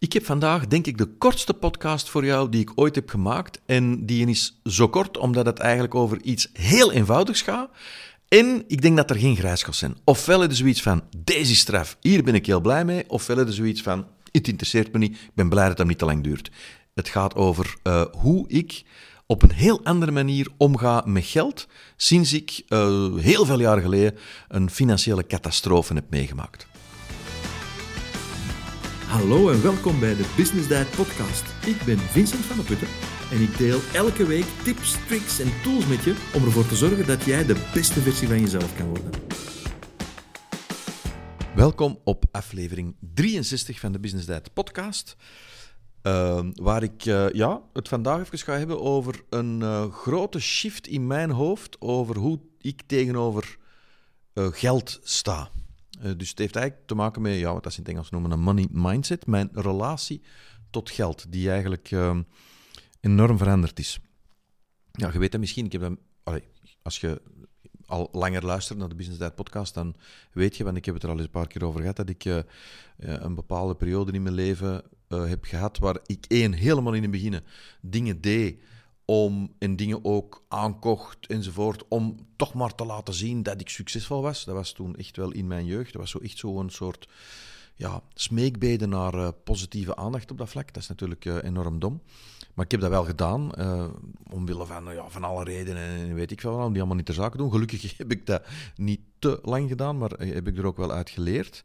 Ik heb vandaag, denk ik, de kortste podcast voor jou die ik ooit heb gemaakt. En die is zo kort omdat het eigenlijk over iets heel eenvoudigs gaat. En ik denk dat er geen grijskast zijn. Ofwel is zoiets van, deze straf, hier ben ik heel blij mee. Ofwel is zoiets van, het interesseert me niet, ik ben blij dat het niet te lang duurt. Het gaat over uh, hoe ik op een heel andere manier omga met geld sinds ik uh, heel veel jaren geleden een financiële catastrofe heb meegemaakt. Hallo en welkom bij de Business Diet Podcast. Ik ben Vincent van der Putten en ik deel elke week tips, tricks en tools met je om ervoor te zorgen dat jij de beste versie van jezelf kan worden. Welkom op aflevering 63 van de Business Diet Podcast. Uh, waar ik uh, ja, het vandaag even ga hebben over een uh, grote shift in mijn hoofd over hoe ik tegenover uh, geld sta. Dus het heeft eigenlijk te maken met ja, wat dat ze in het Engels noemen een money mindset, mijn relatie tot geld, die eigenlijk ehm, enorm veranderd is. Ja, je weet dat misschien, ik heb als je al langer luistert naar de Business Diet podcast, dan weet je, want ik heb het er al eens een paar keer over gehad, dat ik een bepaalde periode in mijn leven heb gehad, waar ik één, helemaal in het begin dingen deed om, en dingen ook aankocht enzovoort, om toch maar te laten zien dat ik succesvol was. Dat was toen echt wel in mijn jeugd. Dat was zo echt zo'n soort ja, smeekbeden naar uh, positieve aandacht op dat vlak. Dat is natuurlijk uh, enorm dom. Maar ik heb dat wel gedaan, uh, omwille van, ja, van alle redenen en weet ik veel om die allemaal niet ter zake doen. Gelukkig heb ik dat niet te lang gedaan, maar heb ik er ook wel uit geleerd.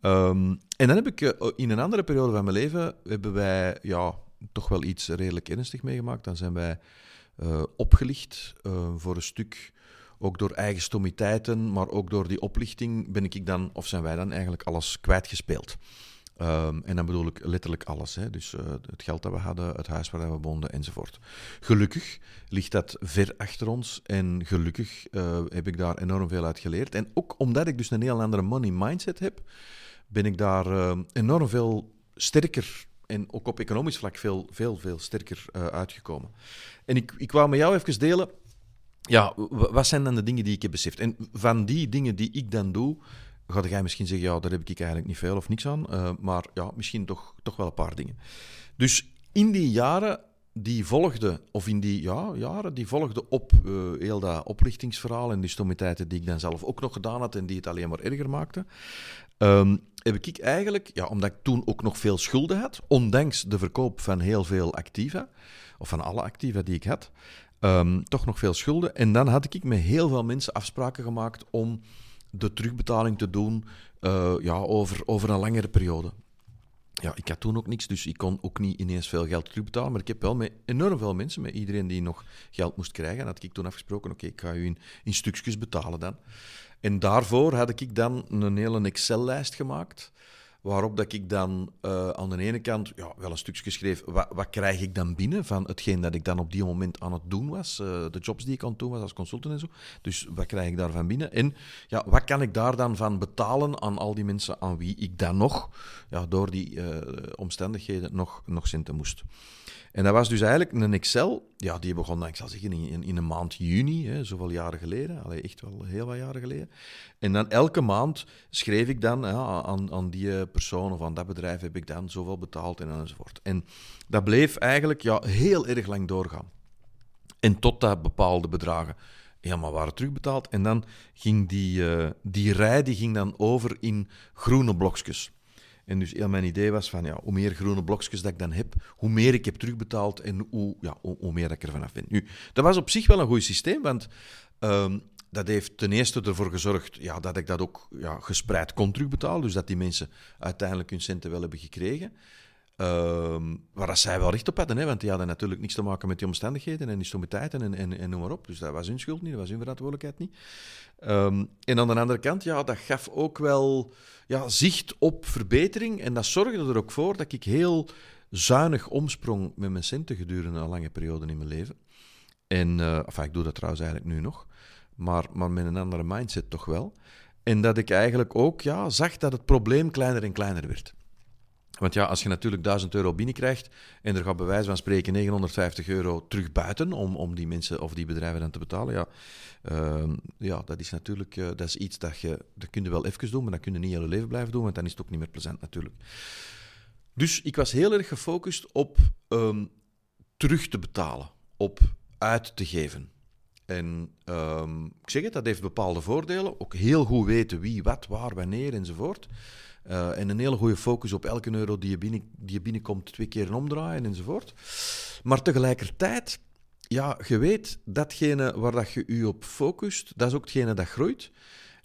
Um, en dan heb ik in een andere periode van mijn leven, hebben wij ja, toch wel iets redelijk ernstig meegemaakt. Dan zijn wij uh, opgelicht uh, voor een stuk, ook door eigen stomiteiten, maar ook door die oplichting ben ik dan, of zijn wij dan eigenlijk alles kwijtgespeeld. Um, en dan bedoel ik letterlijk alles. Hè? Dus uh, het geld dat we hadden, het huis waar we woonden enzovoort. Gelukkig ligt dat ver achter ons en gelukkig heb ik daar enorm veel uit geleerd. En ook omdat ik dus een heel andere money mindset heb, ben ik daar enorm veel sterker en ook op economisch vlak veel, veel, veel sterker uh, uitgekomen. En ik, ik wou met jou even delen, ja, wat zijn dan de dingen die ik heb beseft? En van die dingen die ik dan doe, ga jij misschien zeggen, ja, daar heb ik eigenlijk niet veel of niks aan, uh, maar ja, misschien toch, toch wel een paar dingen. Dus in die jaren die volgden, of in die ja, jaren, die volgden op uh, heel dat oplichtingsverhaal en die stomiteiten die ik dan zelf ook nog gedaan had en die het alleen maar erger maakten, um, heb ik eigenlijk, ja, omdat ik toen ook nog veel schulden had, ondanks de verkoop van heel veel activa, of van alle activa die ik had, um, toch nog veel schulden. En dan had ik met heel veel mensen afspraken gemaakt om de terugbetaling te doen uh, ja, over, over een langere periode. Ja, ik had toen ook niks, dus ik kon ook niet ineens veel geld terugbetalen. Maar ik heb wel met enorm veel mensen, met iedereen die nog geld moest krijgen, had ik toen afgesproken: oké, ik ga u in, in stukjes betalen dan. En daarvoor had ik dan een hele Excel-lijst gemaakt. Waarop dat ik dan uh, aan de ene kant ja, wel een stukje schreef, wat, wat, krijg ik dan binnen van hetgeen dat ik dan op die moment aan het doen was, uh, de jobs die ik aan het doen was als consultant en zo. Dus wat krijg ik daarvan binnen? En ja, wat kan ik daar dan van betalen aan al die mensen aan wie ik dan nog, ja, door die uh, omstandigheden, nog, nog centen moest. En dat was dus eigenlijk een Excel, ja, die begon, ik zal zeggen, in, in een maand juni, hè, zoveel jaren geleden, Allee, echt wel heel wat jaren geleden. En dan elke maand schreef ik dan ja, aan, aan die persoon of aan dat bedrijf heb ik dan zoveel betaald en enzovoort. En dat bleef eigenlijk ja, heel erg lang doorgaan. En tot dat bepaalde bedragen helemaal waren terugbetaald. En dan ging die, uh, die rij die ging dan over in groene blokjes. En dus mijn idee was van, ja, hoe meer groene blokjes dat ik dan heb, hoe meer ik heb terugbetaald en hoe, ja, hoe, meer dat ik er vanaf ben. Nu, dat was op zich wel een goed systeem, want um, dat heeft ten eerste ervoor gezorgd ja, dat ik dat ook ja, gespreid kon terugbetalen. Dus dat die mensen uiteindelijk hun centen wel hebben gekregen. Um, waar dat zij wel recht op hadden, hè, want die hadden natuurlijk niks te maken met die omstandigheden en die stommiteiten en, en, en noem maar op. Dus dat was hun schuld niet, dat was hun verantwoordelijkheid niet. Um, en aan de andere kant, ja, dat gaf ook wel ja, zicht op verbetering. En dat zorgde er ook voor dat ik heel zuinig omsprong met mijn centen gedurende een lange periode in mijn leven. En, uh, ik doe dat trouwens eigenlijk nu nog, maar, maar met een andere mindset toch wel. En dat ik eigenlijk ook ja, zag dat het probleem kleiner en kleiner werd. Want ja, als je natuurlijk 1000 euro binnenkrijgt en er gaat bij wijze van spreken 950 euro terug buiten om, om die mensen of die bedrijven dan te betalen, ja, uh, ja dat is natuurlijk uh, dat is iets dat je, dat kun je wel even doen, maar dat kun je niet je hele leven blijven doen, want dan is het ook niet meer plezant natuurlijk. Dus ik was heel erg gefocust op ehm, terug te betalen, op uit te geven. En ehm, ik zeg het, dat heeft bepaalde voordelen. Ook heel goed weten wie, wat, waar, wanneer enzovoort. Uh, en een hele goede focus op elke euro die je, binnen, die je binnenkomt twee keer omdraaien enzovoort. Maar tegelijkertijd, ja, je weet, datgene waar dat je je op focust, dat is ook hetgene dat groeit.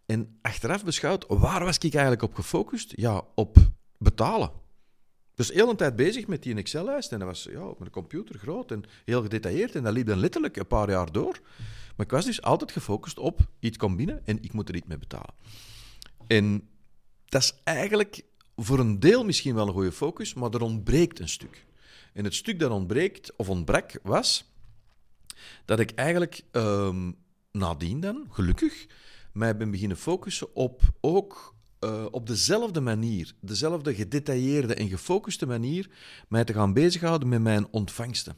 En achteraf beschouwd, waar was ik eigenlijk op gefocust? Ja, op betalen. Dus heel een tijd bezig met die Excel-lijst. En dat was ja, op mijn computer groot en heel gedetailleerd. En dat liep dan letterlijk een paar jaar door. Maar ik was dus altijd gefocust op iets komt binnen en ik moet er iets mee betalen. En dat is eigenlijk voor een deel misschien wel een goede focus, maar er ontbreekt een stuk. En het stuk dat ontbreekt, of ontbrak, was dat ik eigenlijk um, nadien dan, gelukkig, mij ben beginnen focussen op ook uh, op dezelfde manier, dezelfde gedetailleerde en gefocuste manier, mij te gaan bezighouden met mijn ontvangsten.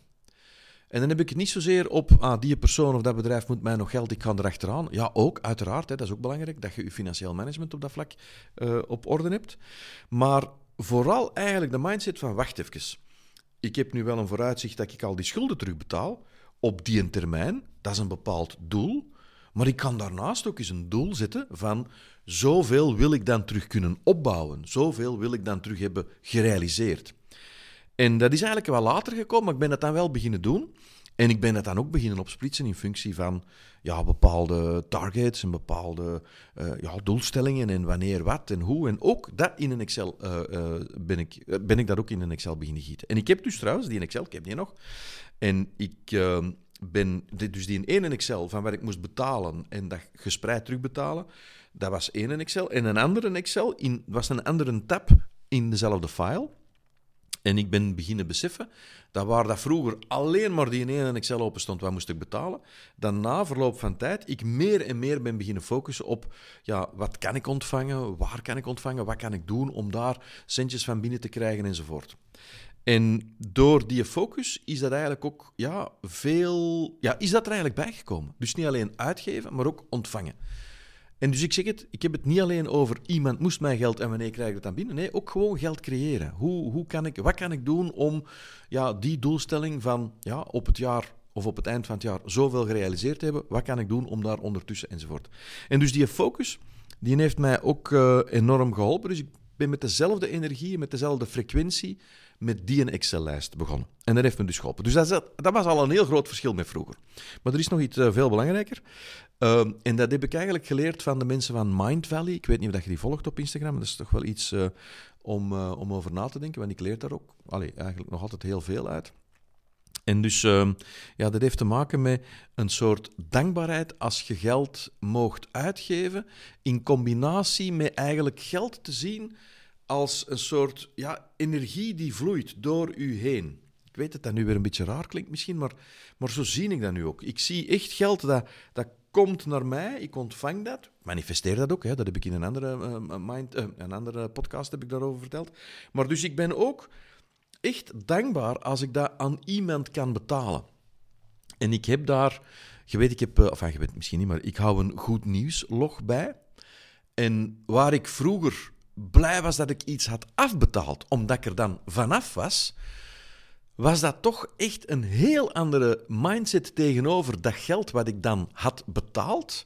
En dan heb ik het niet zozeer op, ah, die persoon of dat bedrijf moet mij nog geld, ik ga erachteraan. Ja, ook, uiteraard, hè, dat is ook belangrijk, dat je je financieel management op dat vlak uh, op orde hebt. Maar vooral eigenlijk de mindset van, wacht even, ik heb nu wel een vooruitzicht dat ik al die schulden terugbetaal op die termijn, dat is een bepaald doel. Maar ik kan daarnaast ook eens een doel zetten van zoveel wil ik dan terug kunnen opbouwen. Zoveel wil ik dan terug hebben gerealiseerd. En dat is eigenlijk wel later gekomen, maar ik ben dat dan wel beginnen doen. En ik ben dat dan ook beginnen opsplitsen in functie van ja, bepaalde targets en bepaalde uh, ja, doelstellingen en wanneer wat en hoe. En ook dat in een Excel uh, uh, ben, ik, ben ik dat ook in een Excel beginnen gieten. En ik heb dus trouwens die in Excel, ik heb die nog. En ik ehm, ben dus die in één Excel van waar ik moest betalen en dat gespreid terugbetalen. Dat was één Excel. En een andere Excel in, was een andere tab in dezelfde file. En ik ben beginnen beseffen dat waar dat vroeger alleen maar die één Excel open stond, wat moest ik betalen, dan na verloop van tijd ik meer en meer ben beginnen focussen op ja, wat kan ik ontvangen, waar kan ik ontvangen, wat kan ik doen om daar centjes van binnen te krijgen enzovoort. En door die focus is dat eigenlijk ook ja, veel, ja, is dat er eigenlijk bijgekomen. Dus niet alleen uitgeven, maar ook ontvangen. En dus ik zeg het, ik heb het niet alleen over iemand moest mij geld en wanneer krijg ik het dan binnen. Nee, ook gewoon geld creëren. Hoe, hoe kan ik, wat kan ik doen om ja, die doelstelling van ja, op het jaar of op het eind van het jaar zoveel gerealiseerd te hebben? Wat kan ik doen om daar ondertussen enzovoort. En dus die focus, die heeft mij ook uh, enorm geholpen. Dus ik ben met dezelfde energie, met dezelfde frequentie met die een Excel-lijst begonnen. En dat heeft me dus geholpen. Dus dat, dat, was al een heel groot verschil met vroeger. Maar er is nog iets uh, veel belangrijker. Uh, en dat heb ik eigenlijk geleerd van de mensen van Mind Valley. Ik weet niet of je die volgt op Instagram, dat is toch wel iets uh, om, uh, om over na te denken, want ik leer daar ook allee, eigenlijk nog altijd heel veel uit. En dus ehm, ja, dat heeft te maken met een soort dankbaarheid als je geld moogt uitgeven, in combinatie met eigenlijk geld te zien als een soort ja, energie die vloeit door u heen. Ik weet dat dat nu weer een beetje raar klinkt misschien, maar, maar zo zie ik dat nu ook. Ik zie echt geld dat, dat komt naar mij, ik ontvang dat. manifesteer dat ook, hè. dat heb ik in een andere, uh, mind, uh, een andere podcast heb ik daarover verteld. Maar dus ik ben ook echt dankbaar als ik dat aan iemand kan betalen. En ik heb daar, je weet, ik heb, of enfin, je weet misschien niet, maar ik hou een goed nieuwslog bij. En waar ik vroeger blij was dat ik iets had afbetaald, omdat ik er dan vanaf was, was dat toch echt een heel andere mindset tegenover dat geld wat ik dan had betaald,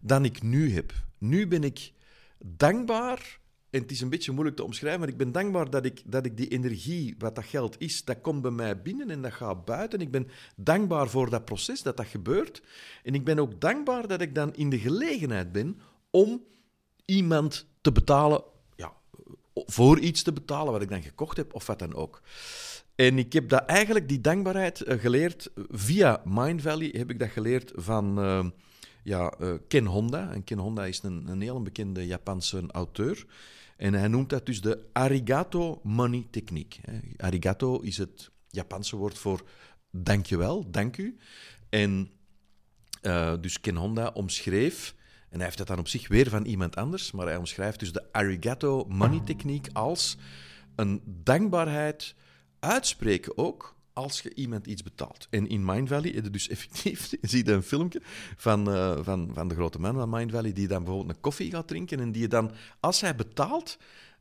dan ik nu heb. Nu ben ik dankbaar, en het is een beetje moeilijk te omschrijven, maar ik ben dankbaar dat ik, dat ik die energie, wat dat geld is, dat komt bij mij binnen en dat gaat buiten. Ik ben dankbaar voor dat proces, dat dat gebeurt. En ik ben ook dankbaar dat ik dan in de gelegenheid ben om iemand te betalen voor iets te betalen wat ik dan gekocht heb of wat dan ook. En ik heb dat eigenlijk, die dankbaarheid, uh, geleerd via Mind Valley. Heb ik dat geleerd van uh, ja, Ken Honda. En Ken Honda is een, een heel bekende Japanse auteur. En hij noemt dat dus de Arigato Money Techniek. Arigato is het Japanse woord voor dankjewel, dank u. En dus Ken Honda omschreef en hij heeft dat dan op zich weer van iemand anders, maar hij omschrijft dus de arigato money techniek als een dankbaarheid uitspreken ook als je iemand iets betaalt. En in Mind Valley is dus effectief, je ziet een filmpje van, uh, van, van de grote man van Mind Valley, die dan bijvoorbeeld een koffie gaat drinken en die dan, als hij betaalt,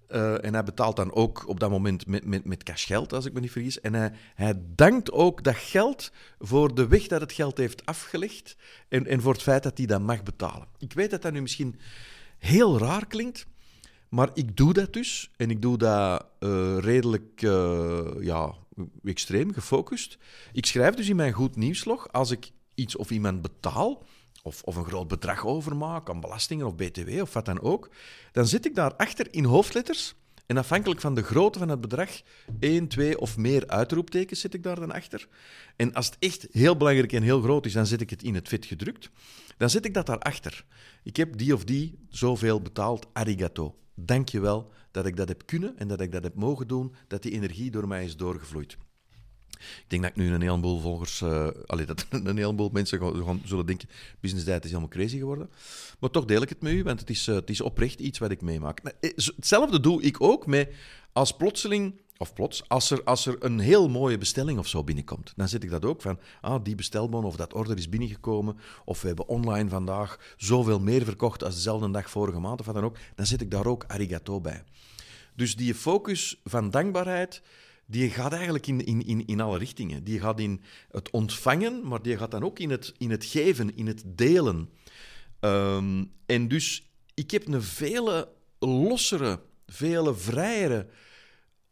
eh, en hij betaalt dan ook op dat moment met, met, met cashgeld, als ik me niet vergis. En hij, hij dankt ook dat geld voor de weg dat het geld heeft afgelegd en, en voor het feit dat hij dat mag betalen. Ik weet dat dat nu misschien heel raar klinkt, maar ik doe dat dus. En ik doe dat uh, redelijk ja, extreem, gefocust. Ik schrijf dus in mijn goed nieuwslog, als ik iets of iemand betaal, of, of een groot bedrag overmaak aan belastingen of btw of wat dan ook, dan zit ik daarachter in hoofdletters. En afhankelijk van de grootte van het bedrag, één, twee of meer uitroeptekens zit ik daar dan achter. En als het echt heel belangrijk en heel groot is, dan zit ik het in het vet gedrukt. Dan zit ik dat daarachter. Ik heb die of die zoveel betaald, arigato. Dank je wel dat ik dat heb kunnen en dat ik dat heb mogen doen, dat die energie door mij is doorgevloeid. Ik denk dat ik nu een heleboel volgers, uh, dat een heleboel mensen gaan, zullen denken, business diet is helemaal crazy geworden. Maar toch deel ik het met u, want het is, uh, het is oprecht iets wat ik meemaak. Eh, hetzelfde doe ik ook met als plotseling, of plots, als er, als er een heel mooie bestelling of zo binnenkomt. Dan zit ik dat ook van, ah, die bestelbon of dat order is binnengekomen, of we hebben online vandaag zoveel meer verkocht als dezelfde dag vorige maand, of wat dan ook. Dan zit ik daar ook arigato bij. Dus die focus van dankbaarheid die gaat eigenlijk in, in, in, in alle richtingen. Die gaat in het ontvangen, maar die gaat dan ook in het, in het geven, in het delen. Ehm, en dus ik heb een vele lossere, vele vrijere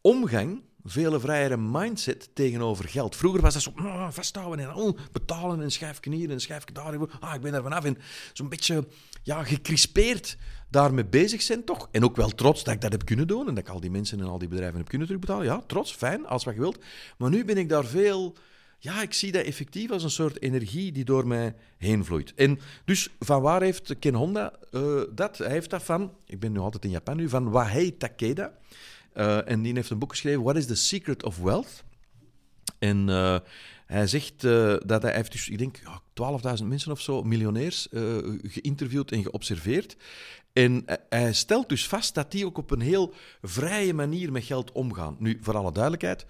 omgang, vele vrijere mindset tegenover geld. Vroeger was dat zo oh, vasthouden en oh, betalen en schijf hier en schijf daar. Ah, ik ben er vanaf. En zo'n beetje ja, gecrispeerd daarmee bezig zijn, toch? En ook wel trots dat ik dat heb kunnen doen en dat ik al die mensen en al die bedrijven heb kunnen terugbetalen. Ja, trots, fijn, als wat je wilt. Maar nu ben ik daar veel... Ja, ik zie dat effectief als een soort energie die door mij heen vloeit. En dus van waar heeft Ken Honda uh, dat? Hij heeft dat van, ik ben nu altijd in Japan nu, van Wahei Takeda. Uh, en die heeft een boek geschreven, What is the Secret of Wealth? En uh, hij zegt dat hij heeft dus, ik denk, 12.000 mensen of zo, miljonairs, geïnterviewd en geobserveerd. En hij stelt dus vast dat die ook op een heel vrije manier met geld omgaan. Nu, voor alle duidelijkheid,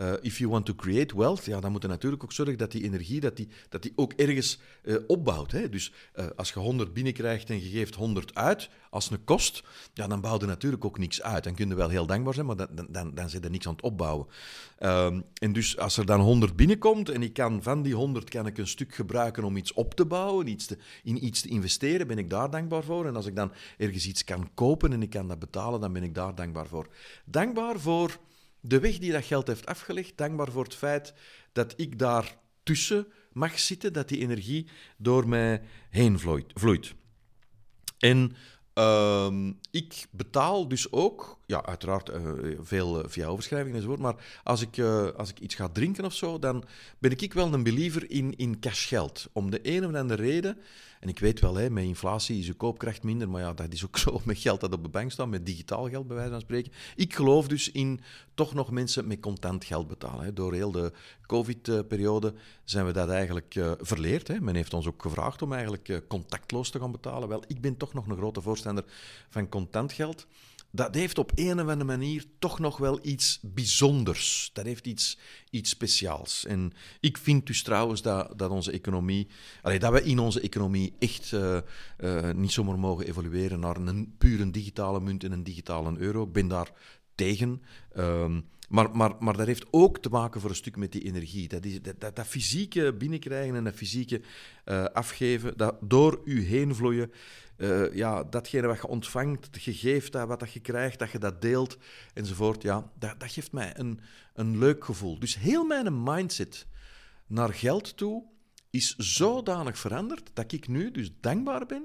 uh, if you want to create wealth, ja, dan moet je natuurlijk ook zorgen dat die energie dat die, dat die ook ergens uh, opbouwt. Hè? Dus uh, als je 100 binnenkrijgt en je geeft 100 uit als een kost, ja, dan bouw je natuurlijk ook niks uit. Dan kun je wel heel dankbaar zijn, maar dan, dan, dan, zit er niks aan het opbouwen. Um, en dus als er dan 100 binnenkomt en ik kan van die 100 kan ik een stuk gebruiken om iets op te bouwen, iets in iets te investeren, ben ik daar dankbaar voor. En als ik dan ergens iets kan kopen en ik kan dat betalen, dan ben ik daar dankbaar voor. Dankbaar voor de weg die dat geld heeft afgelegd, dankbaar voor het feit dat ik daar tussen mag zitten, dat die energie door mij heen vloeit. En uh, ik betaal dus ook, ja, uiteraard uh, veel via overschrijving enzovoort, maar als ik, uh, als ik iets ga drinken of zo, dan ben ik wel een believer in, in cashgeld. Om de een of andere reden en ik weet wel, hè, met inflatie is je koopkracht minder, maar ja, dat is ook zo met geld dat op de bank staat, met digitaal geld bij wijze van spreken. Ik geloof dus in toch nog mensen met contant geld betalen. Hè. Door heel de COVID-periode zijn we dat eigenlijk verleerd. Hè. Men heeft ons ook gevraagd om eigenlijk contactloos te gaan betalen. Wel, ik ben toch nog een grote voorstander van contant geld dat heeft op een of andere manier toch nog wel iets bijzonders. Dat heeft iets, iets speciaals. En ik vind dus trouwens dat, dat onze economie, allee, dat we in onze economie echt uh, uh, niet zomaar mogen evolueren naar een pure digitale munt en een digitale euro. Ik ben daar tegen. Um, maar, maar, maar dat heeft ook te maken voor een stuk met die energie. Dat, is, dat, dat, dat fysieke binnenkrijgen en dat fysieke uh, afgeven, dat door u heen vloeien, uh, ja, datgene wat je ontvangt, je geeft dat, wat dat je krijgt, dat je dat deelt, enzovoort, ja, dat, dat geeft mij een, een leuk gevoel. Dus heel mijn mindset naar geld toe is zodanig veranderd dat ik nu dus dankbaar ben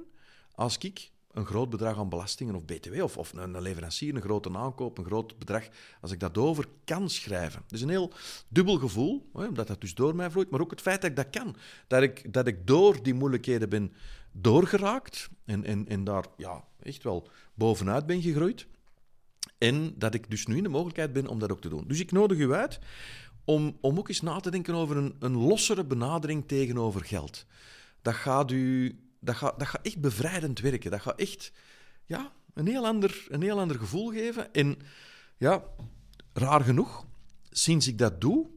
als ik een groot bedrag aan belastingen of btw of, of een, leverancier, een grote aankoop, een groot bedrag, als ik dat over kan schrijven. Dus een heel dubbel gevoel, hè, omdat dat dus door mij vloeit, maar ook het feit dat ik dat kan. Dat ik, dat ik door die moeilijkheden ben doorgeraakt en, en, en daar ja, echt wel bovenuit ben gegroeid. En dat ik dus nu in de mogelijkheid ben om dat ook te doen. Dus ik nodig u uit om, om ook eens na te denken over een, een lossere benadering tegenover geld. Dat gaat u dat gaat, dat gaat echt bevrijdend werken. Dat gaat echt ja, een, heel ander, een heel ander gevoel geven. En ja, raar genoeg, sinds ik dat doe,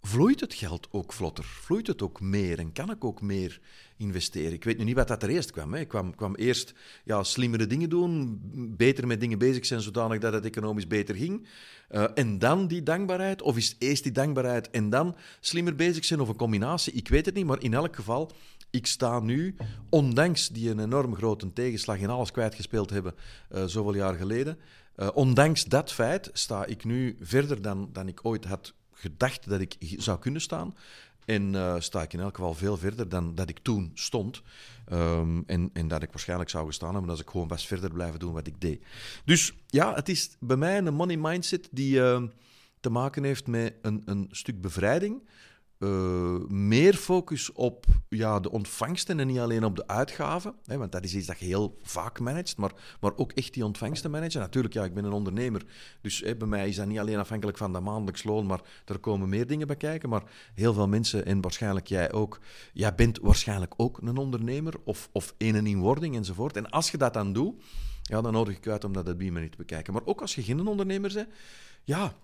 vloeit het geld ook vlotter? Vloeit het ook meer en kan ik ook meer investeren? Ik weet nu niet wat dat er eerst kwam. Hè. Ik kwam, kwam eerst ja, slimmere dingen doen, beter met dingen bezig zijn zodanig dat het economisch beter ging. Uh, en dan die dankbaarheid? Of is eerst die dankbaarheid en dan slimmer bezig zijn? Of een combinatie? Ik weet het niet, maar in elk geval, ik sta nu, ondanks die een enorm grote tegenslag in alles kwijtgespeeld hebben uh, zoveel jaar geleden, uh, ondanks dat feit sta ik nu verder dan, dan ik ooit had gedacht dat ik zou kunnen staan. En uh, sta ik in elk geval veel verder dan dat ik toen stond. Um, en, en dat ik waarschijnlijk zou gestaan hebben als ik gewoon best verder blijven doen wat ik deed. Dus ja, het is bij mij een money mindset die uh, te maken heeft met een, een stuk bevrijding. Uh, meer focus op ja, de ontvangsten en niet alleen op de uitgaven. Hè, want dat is iets dat je heel vaak managt, maar, maar ook echt die ontvangsten managen. Natuurlijk, ja, ik ben een ondernemer, dus bij mij is dat niet alleen afhankelijk van dat maandelijks loon, maar er komen meer dingen bij kijken. Maar heel veel mensen, en waarschijnlijk jij ook, jij bent waarschijnlijk ook een ondernemer of, of een in wording enzovoort. En als je dat dan doet, ja, dan nodig ik uit om dat bij me te bekijken. Maar ook als je geen ondernemer bent, ja,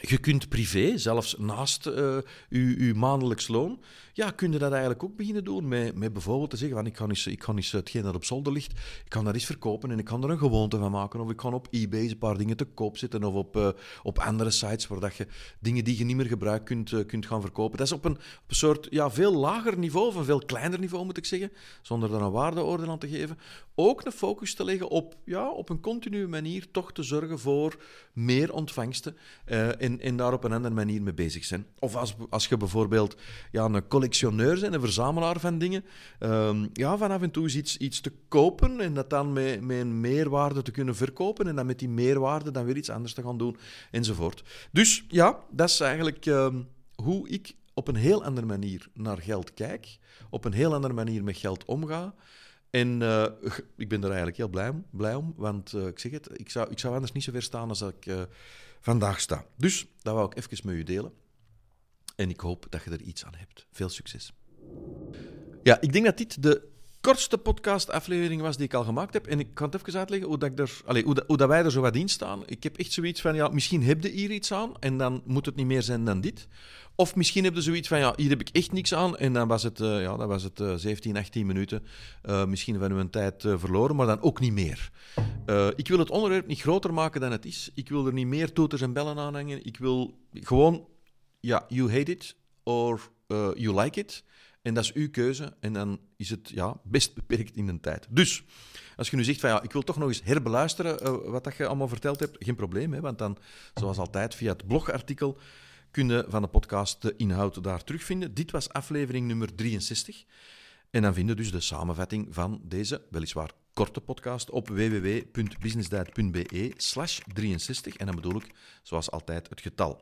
je kunt privé, zelfs naast uh, uw, maandelijks loon, ja, kun je dat eigenlijk ook beginnen doen. Met, met bijvoorbeeld te zeggen, van, ik, ga eens, ik ga eens hetgeen dat op zolder ligt, ik kan dat eens verkopen en ik kan er een gewoonte van maken. Of ik kan op eBay een paar dingen te koop zetten. Of op, uh, op andere sites waar dat je dingen die je niet meer gebruikt kunt, uh, kunt gaan verkopen. Dat is op een, op een soort ja, veel lager niveau, of een veel kleiner niveau moet ik zeggen, zonder daar een waardeoordeel aan te geven. Ook een focus te leggen op, ja, op een continue manier toch te zorgen voor meer ontvangsten en, daar op een andere manier mee bezig zijn. Of als, als je bijvoorbeeld ja, een collectioneur bent, een verzamelaar van dingen, um, ja, van af en toe iets, iets te kopen en dat dan met, met een meerwaarde te kunnen verkopen en dan met die meerwaarde dan weer iets anders te gaan doen, enzovoort. Dus ja, dat is eigenlijk um, hoe ik op een heel andere manier naar geld kijk, op een heel andere manier met geld omga. En uh, ik ben er eigenlijk heel blij blij om want uh, ik zeg het, ik zou, ik zou anders niet zo ver staan als ik uh, vandaag sta. Dus dat wou ik even met u delen. En ik hoop dat je er iets aan hebt. Veel succes. Ja, ik denk dat dit de kortste podcast-aflevering was die ik al gemaakt heb. En ik kan het even uitleggen hoe, dat ik hoe, dat, wij er zo wat in staan. Ik heb echt zoiets van, ja, misschien heb je hier iets aan en dan moet het niet meer zijn dan dit. Of misschien heb je zoiets van, ja, hier heb ik echt niks aan. En dan was het, uh, ja, dan was het uh, 17, 18 minuten. Uh, misschien we een tijd verloren, maar dan ook niet meer. ik wil het onderwerp niet groter maken dan het is. Ik wil er niet meer toeters en bellen aan hangen. Ik wil gewoon, ja, you hate it or you like it. En dat is uw keuze. En dan is het ja, best beperkt in de tijd. Dus als je nu zegt van ja, ik wil toch nog eens herbeluisteren uh, wat dat je allemaal verteld hebt, geen probleem. Hè, want dan, zoals altijd, via het blogartikel kun je van de podcast de inhoud daar terugvinden. Dit was aflevering nummer 63. En dan vind je dus de samenvatting van deze, weliswaar korte podcast op www.businessdiet.be slash 63. En dan bedoel ik, zoals altijd, het getal.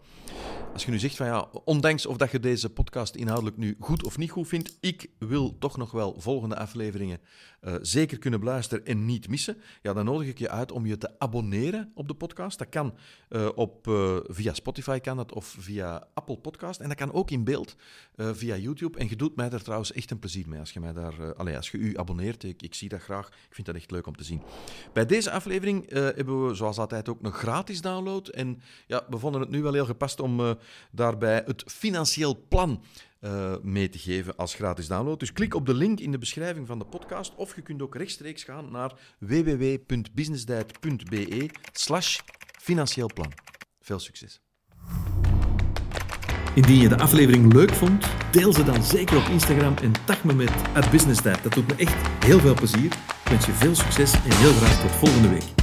Als je nu zegt van ja, ondanks of dat je deze podcast inhoudelijk nu goed of niet goed vindt, ik wil toch nog wel volgende afleveringen uh, zeker kunnen beluisteren en niet missen, ja, dan nodig ik je uit om je te abonneren op de podcast. Dat kan uh, op, uh, via Spotify kan dat, of via Apple Podcast. En dat kan ook in beeld via YouTube. En je doet mij daar trouwens echt een plezier mee als je mij daar, allez, als je u abonneert. Ik, ik zie dat graag. Ik vind dat echt leuk om te zien. Bij deze aflevering hebben we zoals altijd ook een gratis download. En ja, we vonden het nu wel heel gepast om daarbij het financieel plan uh, mee te geven als gratis download. Dus klik op de link in de beschrijving van de podcast of je kunt ook rechtstreeks gaan naar www.businessdiet.be slash financieel plan. Veel succes. Indien je de aflevering leuk vond, deel ze dan zeker op Instagram en tag me met @businessdiet. Dat doet me echt heel veel plezier. Ik wens je veel succes en heel graag tot volgende week.